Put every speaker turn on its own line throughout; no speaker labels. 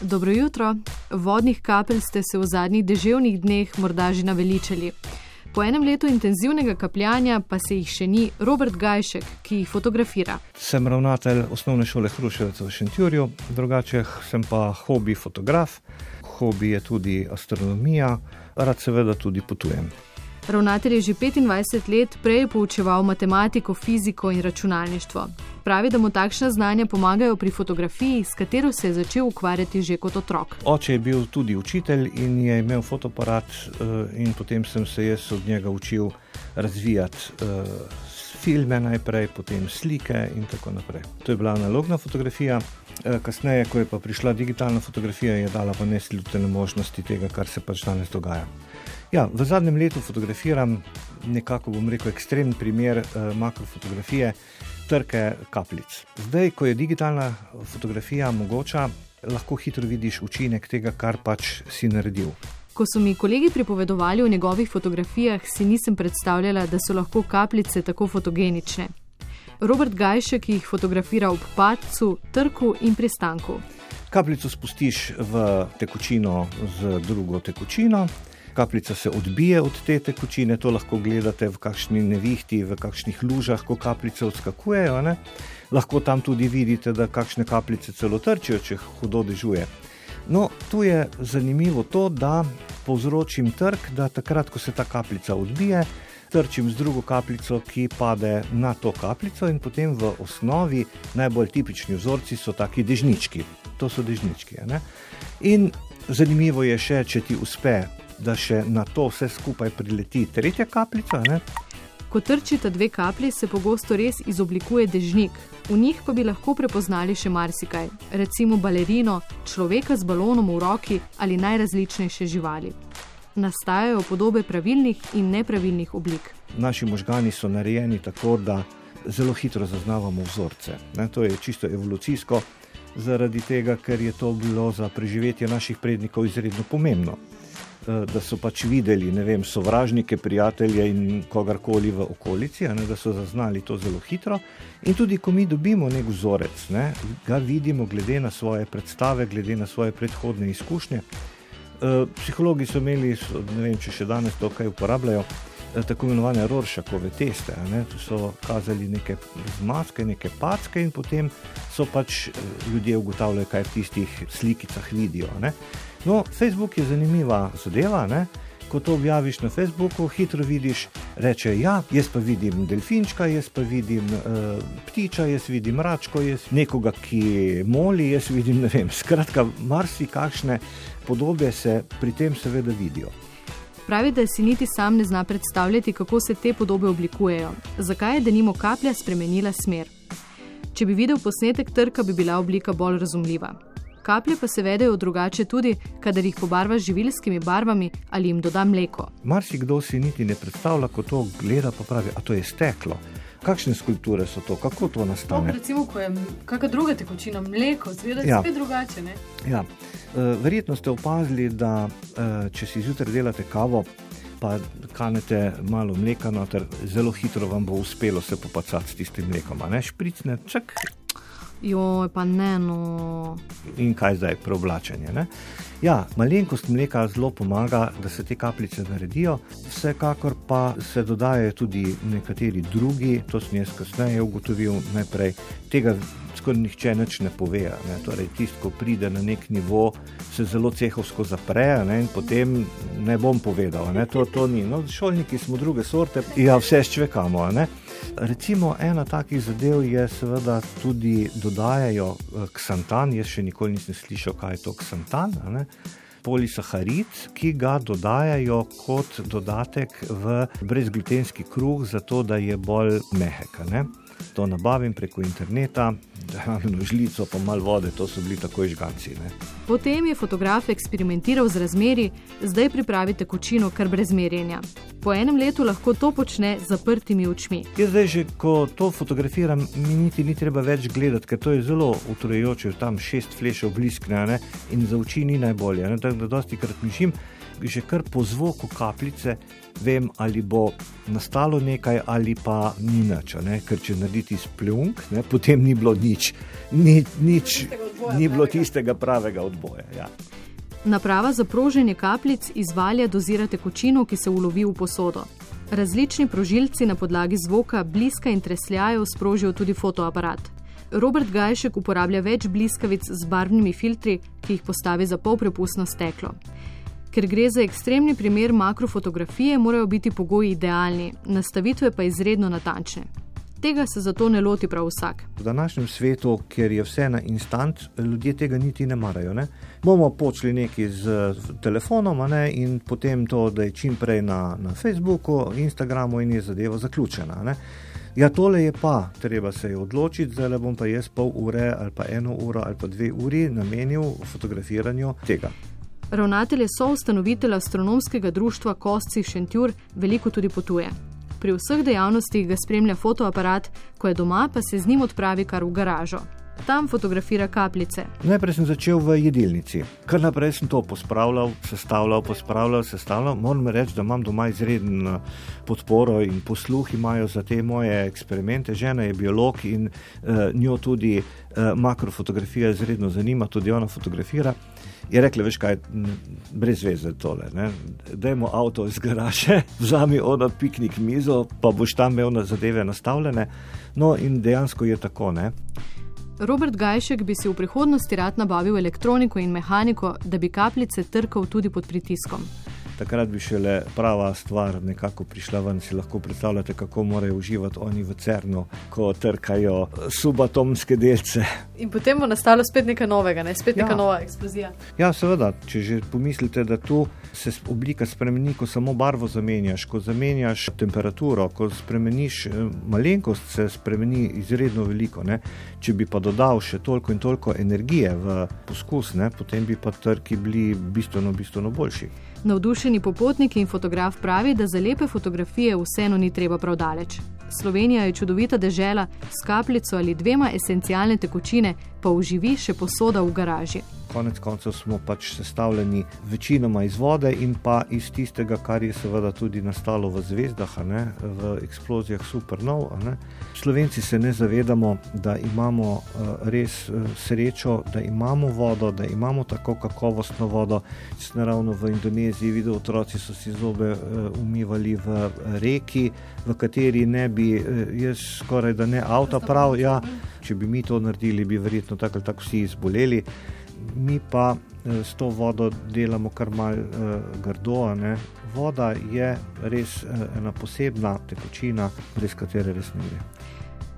Dobro jutro. Vodnih kapelj ste se v zadnjih deževnih dneh morda že naveličali. Po enem letu intenzivnega kapljanja pa se jih še ni Robert Gajšek, ki jih fotografira.
Sem ravnatelj osnovne šole Hruševec v Šentjurju, drugače sem pa hobi fotograf, hobi je tudi astronomija, rad seveda tudi potujem.
Ravnatelj je že 25 let prej poučeval matematiko, fiziko in računalništvo. Pravi, da mu takšna znanja pomagajo pri fotografiji, s katero se je začel ukvarjati že kot otrok.
Oče je bil tudi učitelj in je imel fotoaparat, eh, in potem sem se jaz od njega učil razvijati eh, filme najprej, potem slike in tako naprej. To je bila analogna fotografija. Eh, kasneje, ko je pa prišla digitalna fotografija, je dala pa neslutene možnosti tega, kar se pač danes dogaja. Ja, v zadnjem letu fotografiram nekako, bom rekel, ekstremen primer uh, makrofotografije, trke kapljic. Zdaj, ko je digitalna fotografija mogoča, lahko hitro vidiš učinek tega, kar pač si naredil.
Ko so mi kolegi pripovedovali o njegovih fotografijah, si nisem predstavljala, da so lahko kapljice tako fotogenične. Robert Gajšek jih fotografira ob padcu, trku in pristanku.
Kapljico spustiš v tekočino z drugo tekočino, kapljica se odbije od te tekočine, to lahko gledate v kakšni nevihti, v kakšnih lužah, ko kapljice odskakujejo. Ne? Lahko tam tudi vidite, da kakšne kapljice celo trčijo, če hudo dežuje. No, tu je zanimivo to, da povzročim trk, da takrat, ko se ta kapljica odbije, trčim z drugo kapljico, ki pade na to kapljico, in potem v osnovi najbolj tipični vzorci so taki dežnički. To so dežnički. In zanimivo je še, če ti uspe da še na to vse skupaj prileti tretja kapljica. Ne?
Ko trčita dve kaplji, se pogosto res izoblikuje dežnik. V njih pa bi lahko prepoznali še marsikaj, recimo balerino, človeka z balonom v roki ali najrazličnejše živali. Nastajajo podobe pravilnih in nepravilnih oblik.
Naši možgani so narejeni tako, da zelo hitro zaznavamo vzorce. Ne, to je čisto evolucijsko, zaradi tega, ker je to bilo za preživetje naših prednikov izredno pomembno. Eh, da so pač videli vem, sovražnike, prijatelje in kogarkoli v okolici, ne, da so zaznali to zelo hitro. In tudi, ko mi dobimo nek vzorec, ne, ga vidimo glede na svoje predstave, glede na svoje predhodne izkušnje. E, psihologi so imeli, ne vem, če še danes to kaj uporabljajo. Eh, tako imenovane Roršakove teste. Tu so kazali neke zmaske, neke packe, in potem so pač ljudje ugotavljali, kaj v tistih slikicah vidijo. Ne? No, Facebook je zanimiva zadeva. Ne? Ko to objaviš na Facebooku, hitro vidiš, reče: Ja, jaz pa vidim delfinčka, jaz pa vidim uh, ptiča, jaz vidim račko, jaz nekoga, ki moli, jaz vidim ne vem. Skratka, marsikakšne podobe se pri tem seveda vidijo.
Pravi, da si niti sam ne zna predstavljati, kako se te podobe oblikujejo. Zakaj je denimo kaplja spremenila smer? Če bi videl posnetek trka, bi bila oblika bolj razumljiva. Kaplje pa se vedejo drugače tudi, kadar jih pobarvaš živilskimi barvami ali jim doda mleko.
Marsikdo si niti ne predstavlja, ko to gleda, pa pravi, da to je steklo. Kakšne skulpture so to, kako to nastane?
No, recimo, ko je kakšna druga tekočina, mleko, zgleda ja. spet drugače.
Ja. E, verjetno ste opazili, da e, če si zjutraj delate kavo, pa kanete malo mleka, noter, zelo hitro vam bo uspelo se popacati s tistim mlekom. Špricne, čak,
Joj, pa ne, no.
In kaj zdaj, preoblačenje? Ne? Ja, malenkost mleka zelo pomaga, da se te kapljice naredijo, vsekakor pa se dodajajo tudi nekateri drugi, to sem jaz kasneje ugotovil, najprej tega skoraj nihče več ne pove. Ne? Torej, tisto, ko pride na nek nivo, se zelo cehovsko zapre ne? in potem ne bom povedal, ne? To, to ni. No, šolniki smo druge sorte, ja, vse ščvekamo. Recimo ena takih zadev je seveda tudi dodajajo eh, ksantan. Jaz še nikoli nisem slišal, kaj je to ksantan. Polisaharid, ki ga dodajajo kot dodatek v brezglutenski kruh, zato da je bolj mehek to nabavim preko interneta, imam žlico, pa malo vode, to so bili takoj žganci. Ne.
Potem je fotograf eksperimentiral z razmeri, zdaj pripravi tekočino kar brez merjenja. Po enem letu lahko to počne z zaprtimi očmi.
Jaz zdaj, že, ko to fotografiram, mi niti ni treba več gledati, ker to je zelo utrujajoče, tam šest flešev bliskne in za oči ni najbolje. Tako da dosti krat mišim že kar po zvoku kapljice vem, ali bo nastalo nekaj ali pa ni nič. Ker če narediti splunk, ne, potem ni bilo nič. Ni, nič ni bilo tistega pravega odboja. Ja.
Naprava za proženje kapljic izvalja dozira tekočino, ki se ulovi v posodo. Različni prožilci na podlagi zvoka, bliska in tresljajev sprožijo tudi fotoaparat. Robert Gajšek uporablja več bliskavic z barvnimi filtri, ki jih postavi za polprepustno steklo. Ker gre za ekstremni primer makrofotografije, morajo biti pogoji idealni, nastavitve pa izredno natančne. Tega se zato ne loti prav vsak.
V današnjem svetu, kjer je vse na instant, ljudje tega niti ne marajo. Ne? Bomo počeli nekaj z telefonom ne? in potem to, da je čim prej na, na Facebooku, Instagramu in je zadeva zaključena. Ne? Ja, tole je pa, treba se je odločiti, zdaj bom pa jaz pol ure ali pa eno uro ali pa dve uri namenil fotografiranju tega.
Ravnatelj je soustanovitelj astronomskega društva Kostci Šentjur, veliko tudi potuje. Pri vseh dejavnostih ga spremlja fotoaparat, ko je doma, pa se z njim odpravi kar v garažo. Tam fotografira kapljice.
Najprej sem začel v jedilnici, kar naprej sem to pospravljal, sestavljal, pospravljal, sestavljal. Moram reči, da imam doma izredno eh, podporo in posluh imajo za te moje eksperimente. Žena je biolog in uh, njo tudi uh, makrofotografija izredno zanima, tudi ona fotografira je rekla, veš kaj, brez veze tole. Dajmo avto iz garaže, vzami ono piknik mizo, pa boš tam imel na zadeve nastavljene. No, in dejansko je tako. Ne?
Robert Gajšek bi si v prihodnosti rad nabavil elektroniko in mehaniko, da bi kapljice trkal tudi pod pritiskom
takrat bi šele prava stvar nekako prišla ven. Si lahko predstavljate, kako morajo uživati oni v Cernu, ko trkajo subatomske delce.
In potem bo nastalo spet nekaj novega, ne? spet ja. neka nova eksplozija.
Ja, seveda, če že pomislite, da tu se oblika spremeni, ko samo barvo zamenjaš, ko zamenjaš temperaturo, ko spremeniš eh, malenkost, se spremeni izredno veliko. Ne? Če bi pa dodal še toliko in toliko energije v poskus, ne? potem bi pa trki bili bistveno, bistveno boljši.
Navdušeni popotnik in fotograf pravi, da za lepe fotografije vseeno ni treba prav daleč. Slovenija je čudovita dežela, s kapljico ali dvema esencialne tekočine pa uživi še posoda v garaži
konec koncev smo pač sestavljeni večinoma iz vode in pa iz tistega, kar je seveda tudi nastalo v zvezdah, ne, v eksplozijah supernov. Slovenci se ne zavedamo, da imamo uh, res uh, srečo, da imamo vodo, da imamo tako kakovostno vodo. Sem ravno v Indoneziji videl, otroci so si zobe uh, umivali v reki, v kateri ne bi, jaz skoraj da ne avto prav, ja, če bi mi to naredili, bi verjetno tako ali tako vsi izboleli mi pa eh, s to vodo delamo kar mal uh, grdo. Ne? Voda je res uh, ena posebna tekočina, brez katere res ne gre.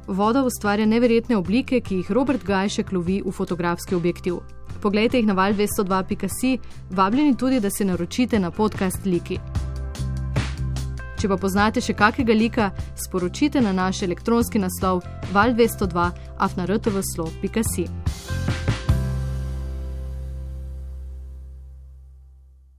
Voda ustvarja neverjetne oblike, ki jih Robert Gajšek lovi v fotografski objektiv. Poglejte jih na val202.si, vabljeni tudi, da se naročite na podcast Liki. Če pa poznate še kakega lika, sporočite na naš elektronski naslov val202 afnartv.si.